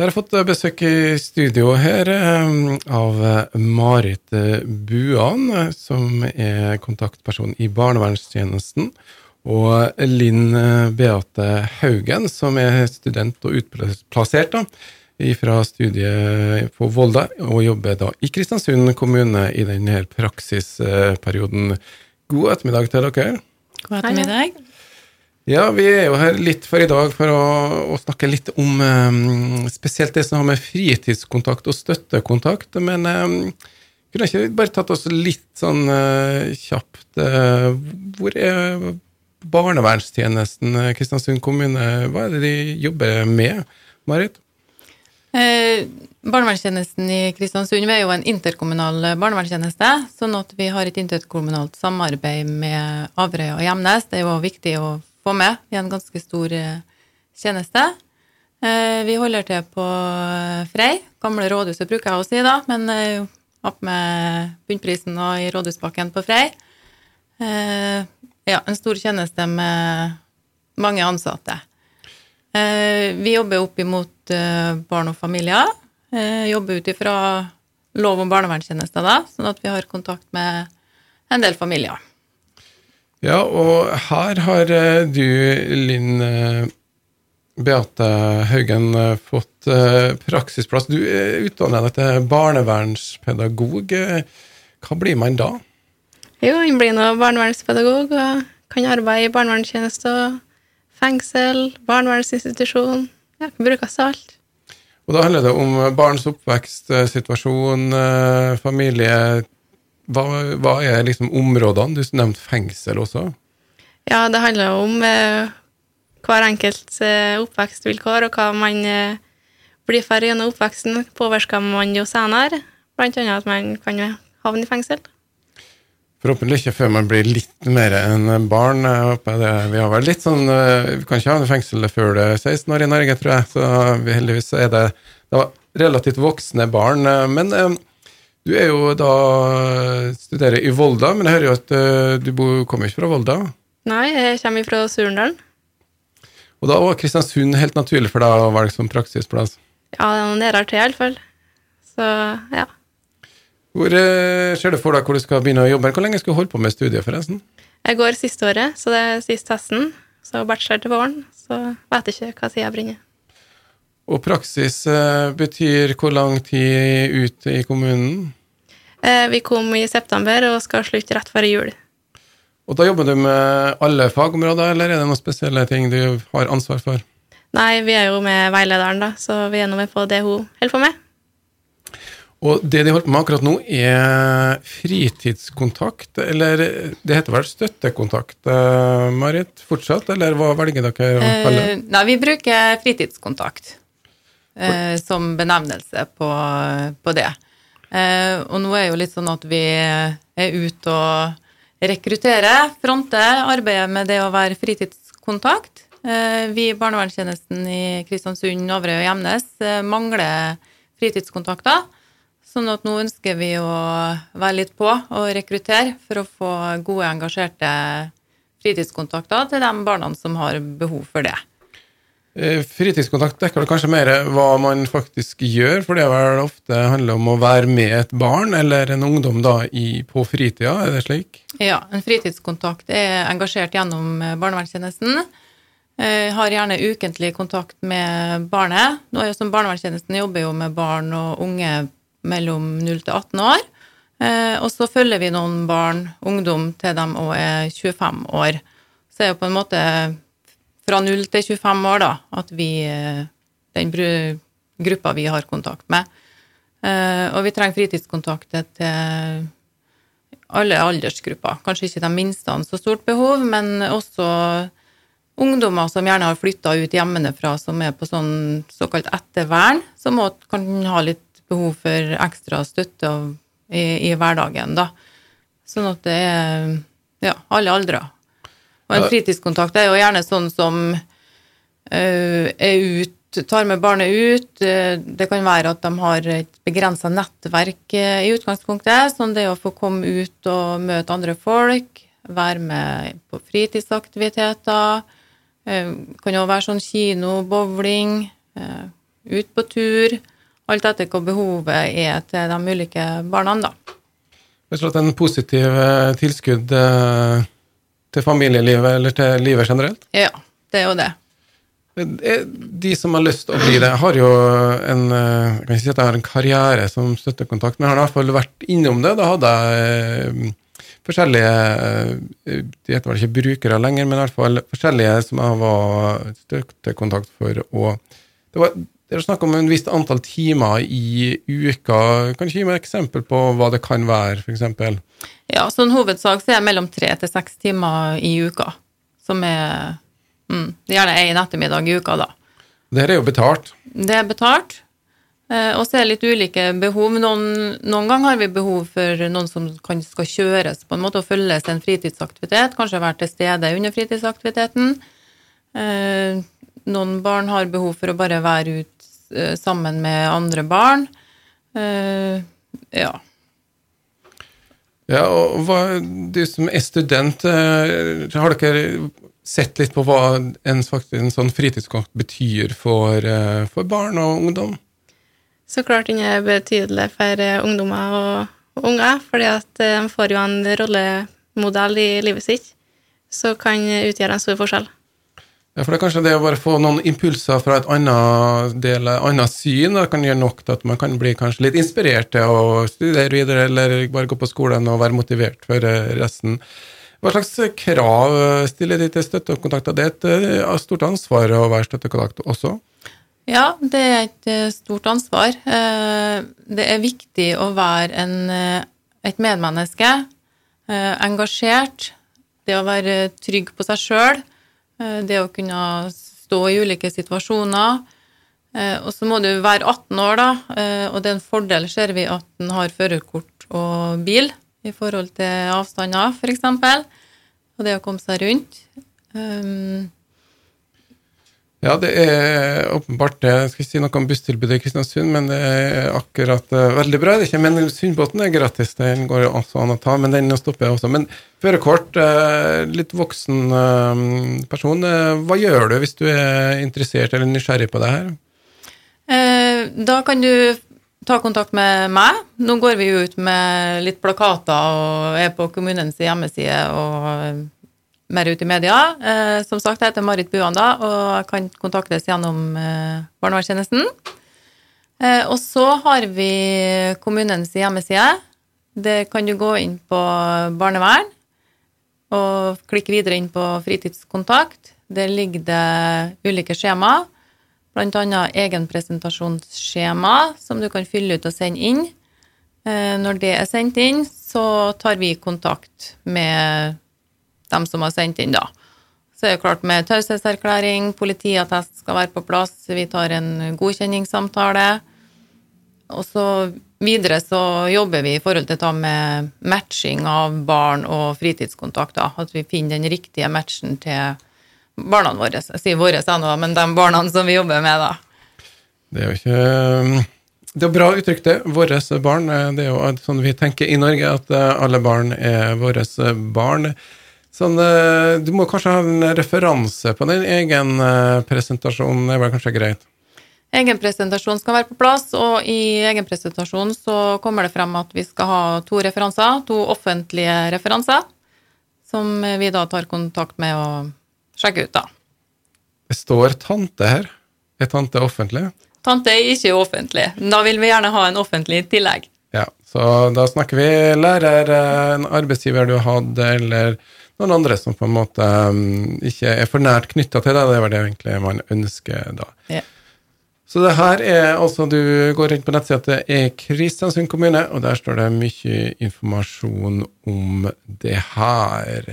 Da har jeg fått besøk i studio her eh, av Marit Buan, som er kontaktperson i barnevernstjenesten, og Linn Beate Haugen, som er student og utplassert fra studiet på Volda, og jobber da i Kristiansund kommune i denne praksisperioden. God ettermiddag til dere. God ettermiddag. Ja, vi er jo her litt for i dag for å, å snakke litt om um, spesielt det som har med fritidskontakt og støttekontakt. Men um, kunne ikke bare tatt oss litt sånn uh, kjapt uh, Hvor er barnevernstjenesten Kristiansund kommune? Hva er det de jobber med, Marit? Eh, barnevernstjenesten i Kristiansund vi er jo en interkommunal barnevernstjeneste, sånn at vi har et interkommunalt samarbeid med Averøy og Gjemnes. Det er jo viktig å få Vi er en ganske stor eh, tjeneste. Eh, vi holder til på Frei. Gamle rådhuset bruker jeg å si, da, men opp med bunnprisen og i Rådhusbakken på Frei. Ja, en stor tjeneste med mange ansatte. Vi jobber opp imot Eh, barn og familier. Eh, jobber ut ifra lov om barnevernstjenester, da, sånn at vi har kontakt med en del familier. Ja, og her har eh, du, Linn Beate Haugen, fått praksisplass. Du er utdannet deg til barnevernspedagog. Hva blir man da? Jo, man blir nå barnevernspedagog og kan arbeide i barnevernstjeneste, fengsel, barnevernsinstitusjon ja, kan brukes til alt. Og da handler det om barns oppvekst, eh, situasjon, eh, familie hva, hva, er liksom områdene? Du nevnte fengsel også. Ja, det handler om eh, hver enkelts eh, oppvekstvilkår, og hva man eh, blir for gjennom oppveksten, påvirker man jo senere. Annet at man kan havne i fengsel. Forhåpentlig ikke før man blir litt mer enn barn. Det. Vi har vel litt sånn, eh, vi kan ikke havne i fengsel før det er 16 år i Norge, tror jeg. Så heldigvis er det, det relativt voksne barn. Men eh, du er jo da studerer i Volda, men jeg hører jo at eh, du kommer ikke fra Volda? Nei, jeg kommer fra Surendalen. Og da var Kristiansund helt naturlig for deg å velge som praksisplass? Ja, det er noe nærere til, iallfall. Så ja. Hvor uh, ser du for deg hvor du skal begynne å jobbe? Hvor lenge skal du holde på med studiet, forresten? Jeg går siste året, så det er sist hesten. Så bachelor til våren. Så vet jeg ikke hva tid jeg brenner. Og praksis uh, betyr hvor lang tid ut i kommunen? Uh, vi kom i september og skal slutte rett før jul. Og da jobber du med alle fagområder, eller er det noen spesielle ting du har ansvar for? Nei, vi er jo med veilederen, da, så vi er nå med på det hun holder på med. Og det de holder på med akkurat nå, er fritidskontakt, eller det heter vel støttekontakt, uh, Marit? Fortsatt, eller hva velger dere å kalle det? Nei, vi bruker fritidskontakt uh, som benevnelse på, på det. Eh, og nå er jo litt sånn at vi er ute og rekrutterer, fronter arbeidet med det å være fritidskontakt. Vi i barnevernstjenesten i Kristiansund, Averøy og Gjemnes mangler fritidskontakter. Sånn at nå ønsker vi å være litt på og rekruttere for å få gode, engasjerte fritidskontakter til de barna som har behov for det. Eh, fritidskontakt dekker kanskje mer hva man faktisk gjør, for det vel ofte handler om å være med et barn eller en ungdom da i, på fritida, er det slik? Ja, en fritidskontakt er engasjert gjennom barnevernstjenesten. Eh, har gjerne ukentlig kontakt med barnet. Nå er jo som Barnevernstjenesten jobber jo med barn og unge mellom 0 til 18 år. Eh, og så følger vi noen barn, ungdom, til de òg er 25 år. Så er det på en måte fra 0 til 25 år, da, at vi eh, Den gruppa vi har kontakt med. Eh, og vi trenger fritidskontakter til alle aldersgrupper. Kanskje ikke de minste har så stort behov, men også ungdommer som gjerne har flytta ut hjemmefra, som er på sånn såkalt ettervern, som kan ha litt behov for ekstra støtte i, i, hverdagen, da. Sånn at det er ja, alle aldre. Og en fritidskontakt er jo gjerne sånn som uh, er ut, tar med barnet ut. Uh, det kan være at de har et begrensa nettverk uh, i utgangspunktet. Sånn det å få komme ut og møte andre folk, være med på fritidsaktiviteter. kan jo være sånn kino, bowling ut på tur. Alt etter hva behovet er til de ulike barna, da. Jeg tror at en positiv eh, tilskudd eh, til familielivet eller til livet generelt? Ja, det er jo det. Eh, De som har lyst til å bli det, har jo en eh, Jeg kan ikke si at jeg har en karriere som støttekontakt, men jeg har i hvert fall vært innom det. Da hadde jeg eh, forskjellige De heter vel ikke brukere lenger, men i hvert fall forskjellige som jeg var støttekontakt for. Og det var det er snakk om en visst antall timer i uka. Kan du gi meg et eksempel på hva det kan være, f.eks.? Ja, sånn hovedsak så er det mellom tre til seks timer i uka, som er mm, gjerne én ettermiddag i uka, da. Det her er jo betalt. Det er betalt. Eh, og så er det litt ulike behov. Noen, noen ganger har vi behov for noen som kan, skal kjøres på en måte og følges en fritidsaktivitet, kanskje være til stede under fritidsaktiviteten. Eh, noen barn har behov for å bare være ut eh, sammen med andre barn. Eh, ja. Ja, og hva, Du som er student, eh, har dere sett litt på hva en, faktisk, en sånn fritidskontakt betyr for, eh, for barn og ungdom? Så klart den er betydelig for eh, ungdommer og, og unger, fordi at eh, de får jo en rollemodell i livet sitt som kan utgjøre en stor forskjell. Ja, for det er kanskje det å bare få noen impulser fra et annet, del, annet syn det kan gjøre nok til at man kan bli kanskje litt inspirert til å studere videre, eller bare gå på skolen og være motivert for eh, resten. Hva slags krav stiller de til støttekontakter? Det er et eh, stort ansvar å være støttekontakt også. Ja, det er et eh, stort ansvar. Det er viktig å være en, et medmenneske, engasjert, det å være trygg på seg sjøl, det å kunne stå i ulike situasjoner. Eh, Og så må du være 18 år, da, eh, og det er en fordel, ser vi, at en har førerkort og bil i forhold til avstander, f.eks. Og det å komme seg rundt. Um, Ja, det er åpenbart det. Jeg skal ikke si noe om busstilbudet i Kristiansund, men det er akkurat uh, veldig bra. Det er ikke, men Sundbåten er gratis, den går også an å ta, men den stopper jeg også. Men førerkort, uh, litt voksen uh, person, eh, hva gjør du hvis du er interessert eller nysgjerrig på det her? Eh, Da kan du ta kontakt med meg. Nå går vi jo ut med litt plakater og er på kommunens hjemmeside og eh, mer ut i media. Eh, Som sagt, jeg heter Marit Buanda og jeg kan kontaktes gjennom eh, barnevernstjenesten. Eh, Og så har vi kommunens hjemmeside. Der kan du gå inn på barnevern og klikke videre inn på fritidskontakt. Der ligger det ulike skjema, blant annet egenpresentasjonsskjema som du kan fylle ut og sende inn. Eh, Når det er sendt inn, så tar vi kontakt med dem som har sendt inn, da. Så er det klart med taushetserklæring, politiattest skal være på plass, vi tar en godkjenningssamtale. Og så videre så jobber vi i forhold til det med matching av barn og fritidskontakter. At vi finner den riktige matchen til barna våre. Jeg sier våre, ennå, men de barna som vi jobber med, da. Det er jo ikke Det er bra uttrykk, det. Våre barn. Det er jo sånn vi tenker i Norge, at eh, alle barn er våre barn. Sånn, eh, du må kanskje ha en referanse på din egen presentasjon. det var kanskje greit? Egenpresentasjon skal være på plass, og i egenpresentasjonen så kommer det frem at vi skal ha to referanser, to offentlige referanser, som vi da tar kontakt med og sjekker ut, da. Det står tante her. Er tante offentlig? Tante er ikke offentlig. Da vil vi gjerne ha en offentlig tillegg. Så da snakker vi lærer, eh, en arbeidsgiver du har hatt, eller noen andre som på en måte mm, ikke er for nært knytta til deg. Det var det egentlig man ønsker da. Ja. Så det her er altså, du går inn på nettsida til er Kristiansund kommune, og der står det mye informasjon om det her.